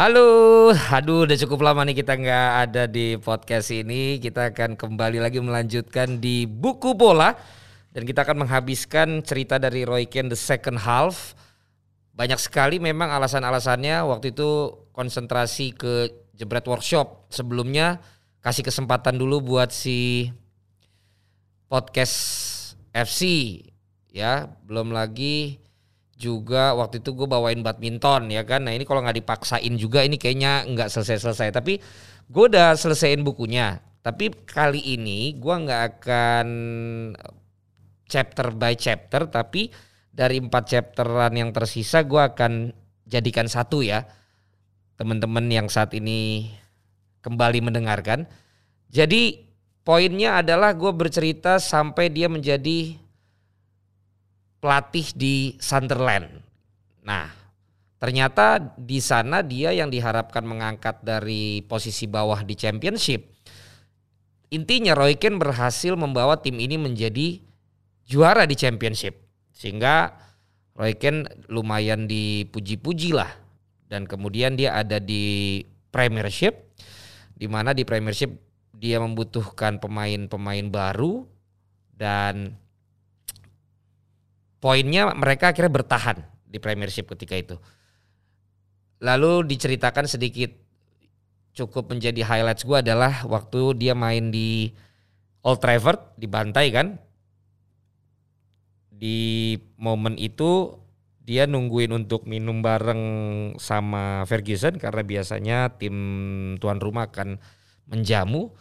Halo, aduh udah cukup lama nih kita nggak ada di podcast ini. Kita akan kembali lagi melanjutkan di buku bola dan kita akan menghabiskan cerita dari Roy Keane the second half. Banyak sekali memang alasan-alasannya waktu itu konsentrasi ke jebret workshop. Sebelumnya kasih kesempatan dulu buat si podcast FC ya, belum lagi juga waktu itu gue bawain badminton ya kan. Nah ini kalau nggak dipaksain juga ini kayaknya nggak selesai-selesai. Tapi gue udah selesaiin bukunya. Tapi kali ini gue nggak akan chapter by chapter. Tapi dari empat chapteran yang tersisa gue akan jadikan satu ya. Teman-teman yang saat ini kembali mendengarkan. Jadi poinnya adalah gue bercerita sampai dia menjadi pelatih di Sunderland. Nah, ternyata di sana dia yang diharapkan mengangkat dari posisi bawah di Championship. Intinya Roy Keane berhasil membawa tim ini menjadi juara di Championship. Sehingga Roy Keane lumayan dipuji-puji lah. Dan kemudian dia ada di Premiership. Di mana di Premiership dia membutuhkan pemain-pemain baru dan poinnya mereka akhirnya bertahan di Premiership ketika itu. Lalu diceritakan sedikit cukup menjadi highlights gue adalah waktu dia main di Old Trafford dibantai kan. Di momen itu dia nungguin untuk minum bareng sama Ferguson karena biasanya tim tuan rumah akan menjamu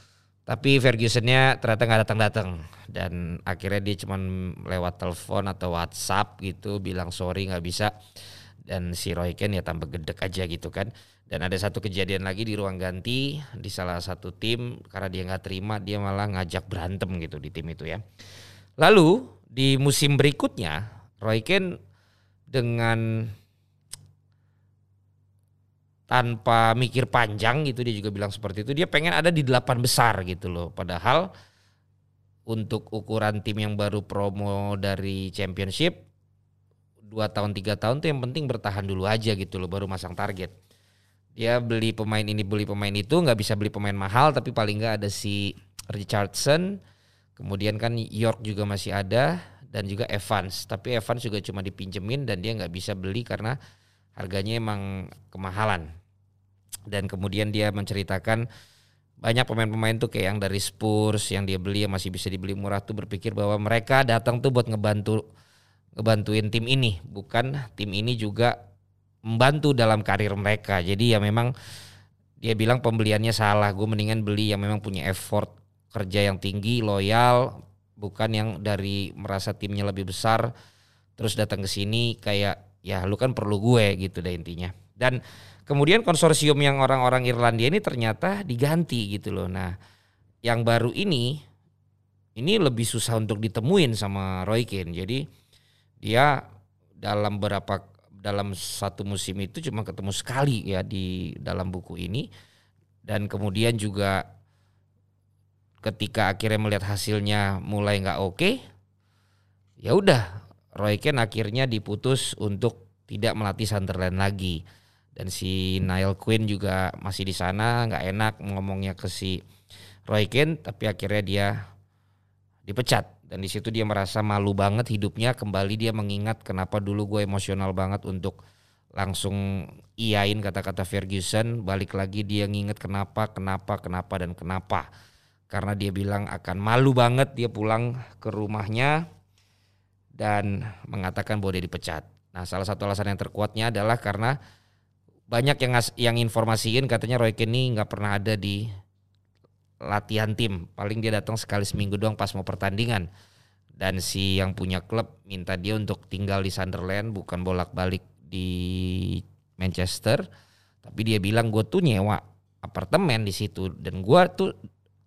tapi Fergusonnya ternyata nggak datang-datang. Dan akhirnya dia cuma lewat telepon atau WhatsApp gitu bilang sorry nggak bisa. Dan si Roy Ken ya tambah gedek aja gitu kan. Dan ada satu kejadian lagi di ruang ganti di salah satu tim karena dia nggak terima dia malah ngajak berantem gitu di tim itu ya. Lalu di musim berikutnya Roy Ken dengan tanpa mikir panjang gitu dia juga bilang seperti itu. Dia pengen ada di delapan besar gitu loh. Padahal untuk ukuran tim yang baru promo dari championship dua tahun tiga tahun tuh yang penting bertahan dulu aja gitu loh baru masang target. Dia beli pemain ini beli pemain itu nggak bisa beli pemain mahal tapi paling nggak ada si Richardson. Kemudian kan York juga masih ada dan juga Evans. Tapi Evans juga cuma dipinjemin dan dia nggak bisa beli karena harganya emang kemahalan dan kemudian dia menceritakan banyak pemain-pemain tuh kayak yang dari Spurs yang dia beli yang masih bisa dibeli murah tuh berpikir bahwa mereka datang tuh buat ngebantu ngebantuin tim ini. Bukan tim ini juga membantu dalam karir mereka. Jadi ya memang dia bilang pembeliannya salah. Gue mendingan beli yang memang punya effort kerja yang tinggi loyal bukan yang dari merasa timnya lebih besar terus datang ke sini kayak ya lu kan perlu gue gitu deh intinya dan Kemudian konsorsium yang orang-orang Irlandia ini ternyata diganti gitu loh. Nah, yang baru ini ini lebih susah untuk ditemuin sama Roy Keane. Jadi dia dalam berapa dalam satu musim itu cuma ketemu sekali ya di dalam buku ini dan kemudian juga ketika akhirnya melihat hasilnya mulai nggak oke ya udah Roy Keane akhirnya diputus untuk tidak melatih Sunderland lagi dan si Niall Quinn juga masih di sana nggak enak ngomongnya ke si Roy Keane tapi akhirnya dia dipecat dan di situ dia merasa malu banget hidupnya kembali dia mengingat kenapa dulu gue emosional banget untuk langsung iyain kata-kata Ferguson balik lagi dia nginget kenapa kenapa kenapa dan kenapa karena dia bilang akan malu banget dia pulang ke rumahnya dan mengatakan bahwa dia dipecat. Nah, salah satu alasan yang terkuatnya adalah karena banyak yang yang informasiin katanya Roy Keane ini nggak pernah ada di latihan tim. Paling dia datang sekali seminggu doang pas mau pertandingan. Dan si yang punya klub minta dia untuk tinggal di Sunderland bukan bolak-balik di Manchester. Tapi dia bilang gue tuh nyewa apartemen di situ dan gue tuh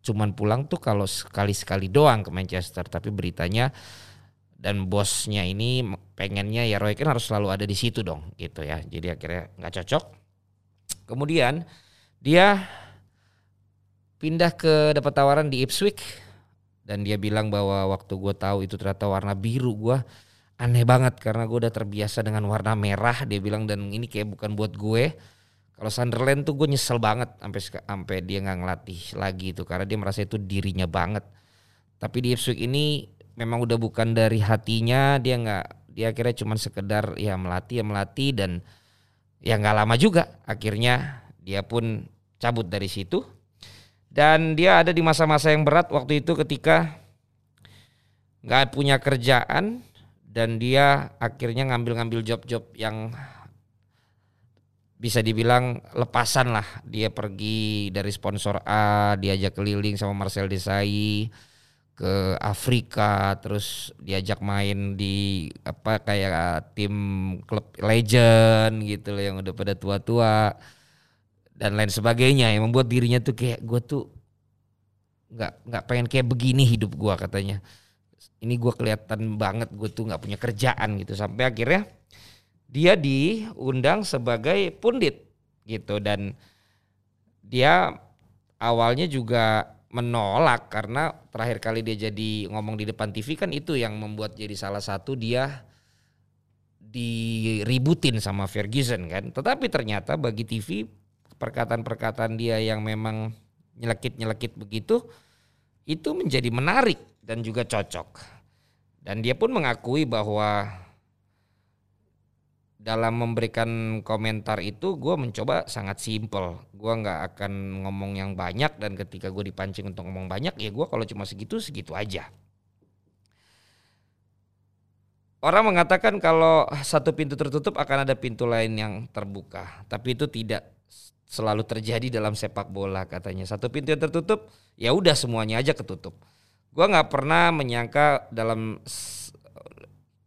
cuman pulang tuh kalau sekali-sekali doang ke Manchester. Tapi beritanya dan bosnya ini pengennya ya Roy Keane harus selalu ada di situ dong gitu ya. Jadi akhirnya nggak cocok. Kemudian dia pindah ke dapat tawaran di Ipswich dan dia bilang bahwa waktu gue tahu itu ternyata warna biru gue aneh banget karena gue udah terbiasa dengan warna merah dia bilang dan ini kayak bukan buat gue. Kalau Sunderland tuh gue nyesel banget sampai sampai dia nggak ngelatih lagi itu karena dia merasa itu dirinya banget. Tapi di Ipswich ini memang udah bukan dari hatinya dia nggak dia akhirnya cuma sekedar ya melatih ya melatih dan ya nggak lama juga akhirnya dia pun cabut dari situ. Dan dia ada di masa-masa yang berat waktu itu ketika nggak punya kerjaan dan dia akhirnya ngambil-ngambil job-job yang bisa dibilang lepasan lah. Dia pergi dari sponsor A diajak keliling sama Marcel Desailly ke Afrika terus diajak main di apa kayak tim klub legend gitu loh yang udah pada tua-tua dan lain sebagainya. Yang membuat dirinya tuh kayak gue tuh nggak nggak pengen kayak begini hidup gue katanya. Ini gue kelihatan banget gue tuh nggak punya kerjaan gitu. Sampai akhirnya dia diundang sebagai pundit gitu. Dan dia awalnya juga menolak karena terakhir kali dia jadi ngomong di depan TV kan itu yang membuat jadi salah satu dia diributin sama Ferguson kan tetapi ternyata bagi TV perkataan-perkataan dia yang memang nyelekit-nyelekit begitu itu menjadi menarik dan juga cocok. Dan dia pun mengakui bahwa dalam memberikan komentar itu gue mencoba sangat simpel. Gue nggak akan ngomong yang banyak dan ketika gue dipancing untuk ngomong banyak ya gue kalau cuma segitu segitu aja. Orang mengatakan kalau satu pintu tertutup akan ada pintu lain yang terbuka, tapi itu tidak selalu terjadi dalam sepak bola katanya. Satu pintu yang tertutup, ya udah semuanya aja ketutup. Gua nggak pernah menyangka dalam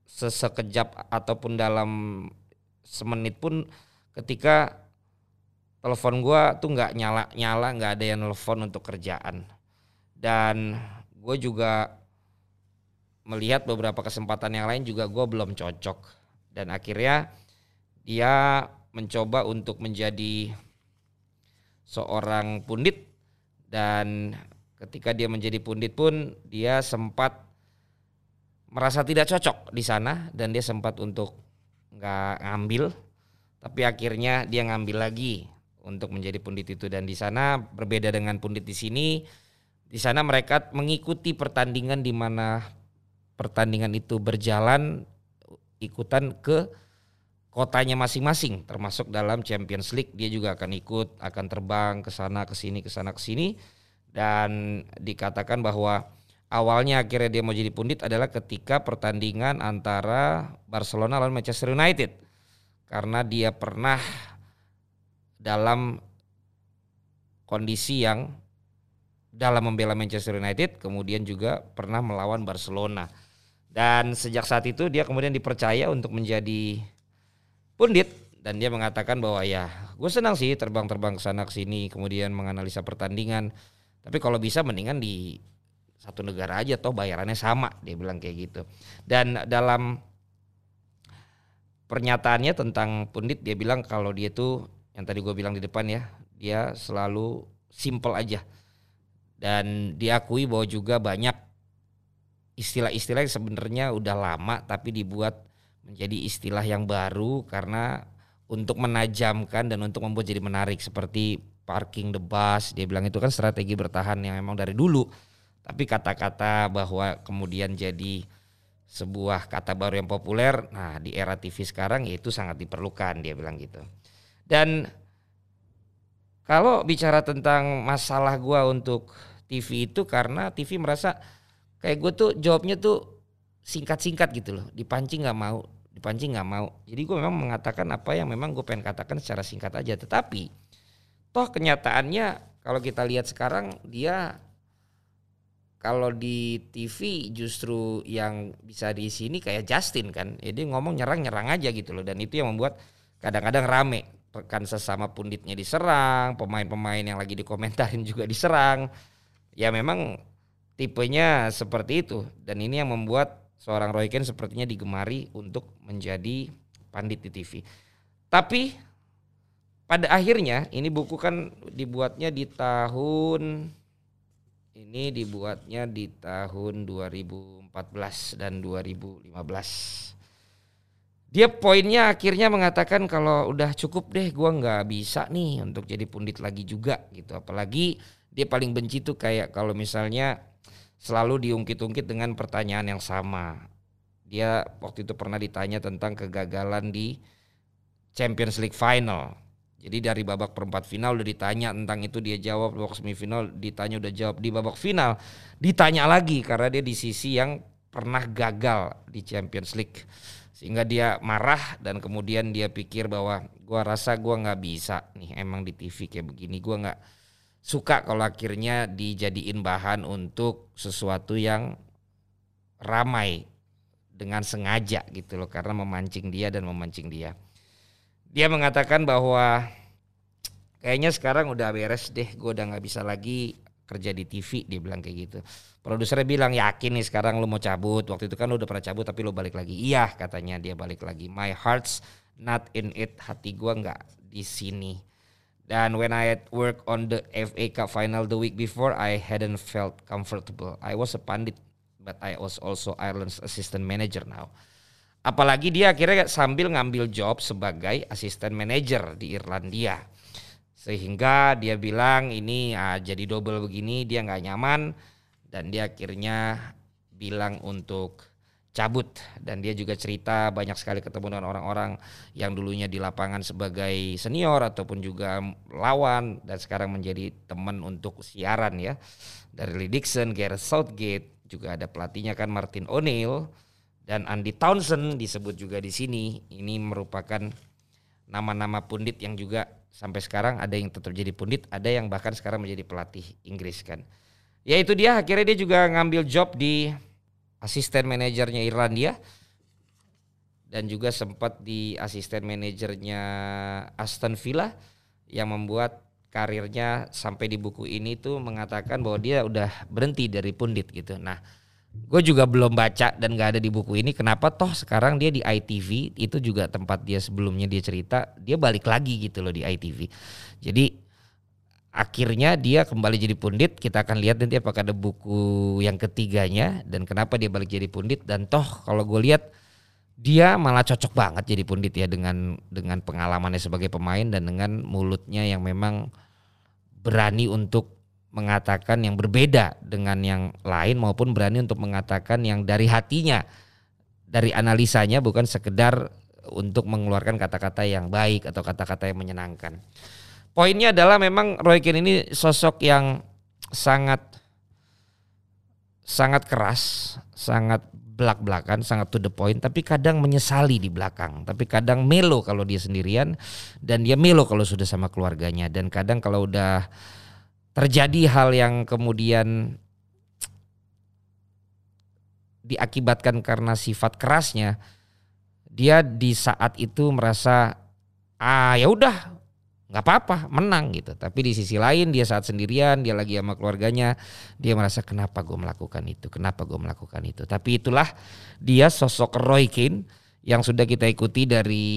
sesekejap ataupun dalam semenit pun ketika telepon gua tuh nggak nyala nyala nggak ada yang telepon untuk kerjaan. Dan gue juga melihat beberapa kesempatan yang lain juga gue belum cocok. Dan akhirnya dia mencoba untuk menjadi seorang pundit. Dan ketika dia menjadi pundit pun dia sempat merasa tidak cocok di sana dan dia sempat untuk nggak ngambil tapi akhirnya dia ngambil lagi untuk menjadi pundit itu. Dan di sana berbeda dengan pundit di sini di sana mereka mengikuti pertandingan di mana pertandingan itu berjalan ikutan ke kotanya masing-masing termasuk dalam Champions League. Dia juga akan ikut akan terbang ke sana ke sini ke sana ke sini. Dan dikatakan bahwa awalnya akhirnya dia mau jadi pundit adalah ketika pertandingan antara Barcelona lawan Manchester United. Karena dia pernah dalam kondisi yang dalam membela Manchester United kemudian juga pernah melawan Barcelona. Dan sejak saat itu dia kemudian dipercaya untuk menjadi pundit dan dia mengatakan bahwa ya gue senang sih terbang-terbang ke sana ke sini kemudian menganalisa pertandingan. Tapi kalau bisa mendingan di satu negara aja toh bayarannya sama dia bilang kayak gitu. Dan dalam pernyataannya tentang pundit dia bilang kalau dia tuh yang tadi gue bilang di depan ya dia selalu simple aja. Dan diakui bahwa juga banyak istilah-istilah yang sebenarnya udah lama tapi dibuat menjadi istilah yang baru karena untuk menajamkan dan untuk membuat jadi menarik. Seperti parking the bus dia bilang itu kan strategi bertahan yang memang dari dulu tapi kata-kata bahwa kemudian jadi sebuah kata baru yang populer nah di era TV sekarang ya itu sangat diperlukan dia bilang gitu. Dan kalau bicara tentang masalah gua untuk TV itu karena TV merasa kayak gue tuh jawabnya tuh singkat-singkat gitu loh dipancing nggak mau dipancing nggak mau. Jadi gue memang mengatakan apa yang memang gue pengen katakan secara singkat aja. Tetapi toh kenyataannya kalau kita lihat sekarang dia kalau di TV justru yang bisa di sini kayak Justin kan. Jadi ya ngomong nyerang-nyerang aja gitu loh. Dan itu yang membuat kadang-kadang rame. Rekan sesama punditnya diserang pemain-pemain yang lagi dikomentarin juga diserang. Ya memang tipenya seperti itu. Dan ini yang membuat seorang Roy Ken sepertinya digemari untuk menjadi pandit di TV. Tapi pada akhirnya ini buku kan dibuatnya di tahun ini dibuatnya di tahun 2014 dan 2015. dia poinnya akhirnya mengatakan kalau udah cukup deh gua nggak bisa nih untuk jadi pundit lagi juga gitu. Apalagi dia paling benci tuh kayak kalau misalnya selalu diungkit-ungkit dengan pertanyaan yang sama. Dia waktu itu pernah ditanya tentang kegagalan di Champions League final jadi dari babak perempat final udah ditanya tentang itu dia jawab babak semifinal ditanya udah jawab. Di babak final ditanya lagi karena dia di sisi yang pernah gagal di Champions League. Sehingga dia marah dan kemudian dia pikir bahwa gua rasa gua nggak bisa nih emang di TV kayak begini. Gua nggak suka kalau akhirnya dijadiin bahan untuk sesuatu yang ramai dengan sengaja gitu loh karena memancing dia dan memancing dia dia mengatakan bahwa kayaknya sekarang udah beres deh, gue udah nggak bisa lagi kerja di TV, dia bilang kayak gitu. Produsernya bilang yakin nih sekarang lu mau cabut. Waktu itu kan lu udah pernah cabut tapi lu balik lagi. Iya katanya dia balik lagi. My heart's not in it, hati gue nggak di sini. Dan when I had work on the FA Cup final the week before, I hadn't felt comfortable. I was a pandit, but I was also Ireland's assistant manager now. Apalagi dia akhirnya sambil ngambil job sebagai asisten manajer di Irlandia. Sehingga dia bilang ini ah, jadi double begini dia nggak nyaman. Dan dia akhirnya bilang untuk cabut. Dan dia juga cerita banyak sekali ketemu dengan orang-orang yang dulunya di lapangan sebagai senior ataupun juga lawan dan sekarang menjadi teman untuk siaran ya. Dari Lee Dixon, Gareth Southgate juga ada pelatihnya kan Martin O'Neill dan Andy Townsend disebut juga di sini. Ini merupakan nama-nama pundit yang juga sampai sekarang ada yang tetap jadi pundit, ada yang bahkan sekarang menjadi pelatih Inggris kan. Ya itu dia akhirnya dia juga ngambil job di asisten manajernya Irlandia dan juga sempat di asisten manajernya Aston Villa yang membuat karirnya sampai di buku ini tuh mengatakan bahwa dia udah berhenti dari pundit gitu. Nah, gue juga belum baca dan gak ada di buku ini kenapa toh sekarang dia di ITV itu juga tempat dia sebelumnya dia cerita dia balik lagi gitu loh di ITV jadi akhirnya dia kembali jadi pundit kita akan lihat nanti apakah ada buku yang ketiganya dan kenapa dia balik jadi pundit. Dan toh kalau gue lihat dia malah cocok banget jadi pundit ya dengan dengan pengalamannya sebagai pemain dan dengan mulutnya yang memang berani untuk mengatakan yang berbeda dengan yang lain maupun berani untuk mengatakan yang dari hatinya dari analisanya bukan sekedar untuk mengeluarkan kata-kata yang baik atau kata-kata yang menyenangkan. Poinnya adalah memang Roy Keane ini sosok yang sangat sangat keras, sangat belak-belakan, sangat to the point, tapi kadang menyesali di belakang, tapi kadang melo kalau dia sendirian dan dia melo kalau sudah sama keluarganya dan kadang kalau udah terjadi hal yang kemudian diakibatkan karena sifat kerasnya dia di saat itu merasa ah ya udah nggak apa-apa menang gitu. Tapi di sisi lain dia saat sendirian dia lagi sama keluarganya dia merasa kenapa gue melakukan itu? Kenapa gue melakukan itu? Tapi itulah dia sosok Roy Keane yang sudah kita ikuti dari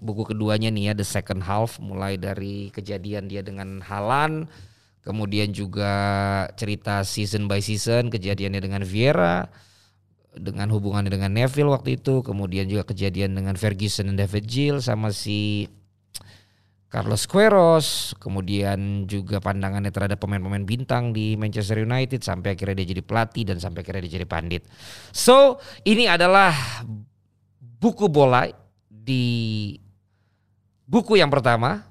buku keduanya nih ya The Second Half. Mulai dari kejadian dia dengan Halan Kemudian juga cerita season by season kejadiannya dengan Vieira dengan hubungannya dengan Neville waktu itu, kemudian juga kejadian dengan Ferguson dan David Gill sama si Carlos Queiroz, kemudian juga pandangannya terhadap pemain-pemain bintang di Manchester United sampai akhirnya dia jadi pelatih dan sampai akhirnya dia jadi pandit. So, ini adalah buku bola di buku yang pertama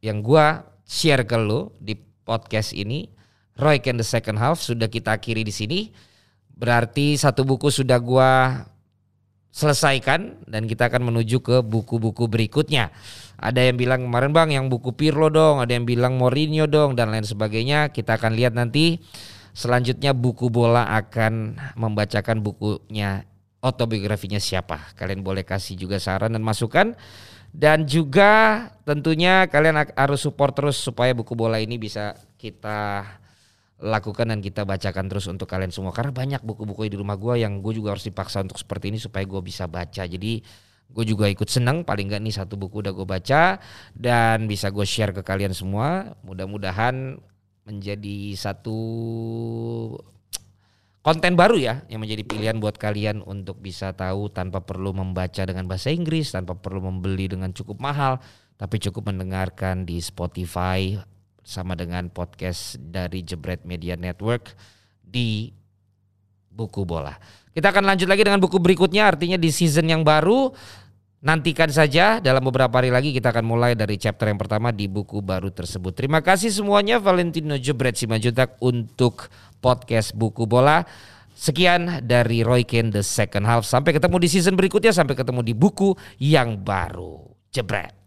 yang gua share ke lo di podcast ini Roy Ken the second half sudah kita akhiri di sini. Berarti satu buku sudah gua selesaikan dan kita akan menuju ke buku-buku berikutnya. Ada yang bilang kemarin Bang yang buku Pirlo dong, ada yang bilang Mourinho dong dan lain sebagainya. Kita akan lihat nanti selanjutnya buku bola akan membacakan bukunya autobiografinya siapa. Kalian boleh kasih juga saran dan masukan. Dan juga tentunya kalian harus support terus supaya buku bola ini bisa kita lakukan dan kita bacakan terus untuk kalian semua. Karena banyak buku-buku di rumah gue yang gue juga harus dipaksa untuk seperti ini supaya gue bisa baca. Jadi gue juga ikut seneng paling nggak nih satu buku udah gue baca dan bisa gue share ke kalian semua. Mudah-mudahan menjadi satu konten baru ya yang menjadi pilihan buat kalian untuk bisa tahu tanpa perlu membaca dengan bahasa Inggris, tanpa perlu membeli dengan cukup mahal, tapi cukup mendengarkan di Spotify sama dengan podcast dari Jebret Media Network di buku bola. Kita akan lanjut lagi dengan buku berikutnya artinya di season yang baru Nantikan saja dalam beberapa hari lagi kita akan mulai dari chapter yang pertama di buku baru tersebut. Terima kasih semuanya Valentino Jebret Simanjuntak untuk podcast buku bola. Sekian dari Roy Ken The Second Half. Sampai ketemu di season berikutnya. Sampai ketemu di buku yang baru. Jebret.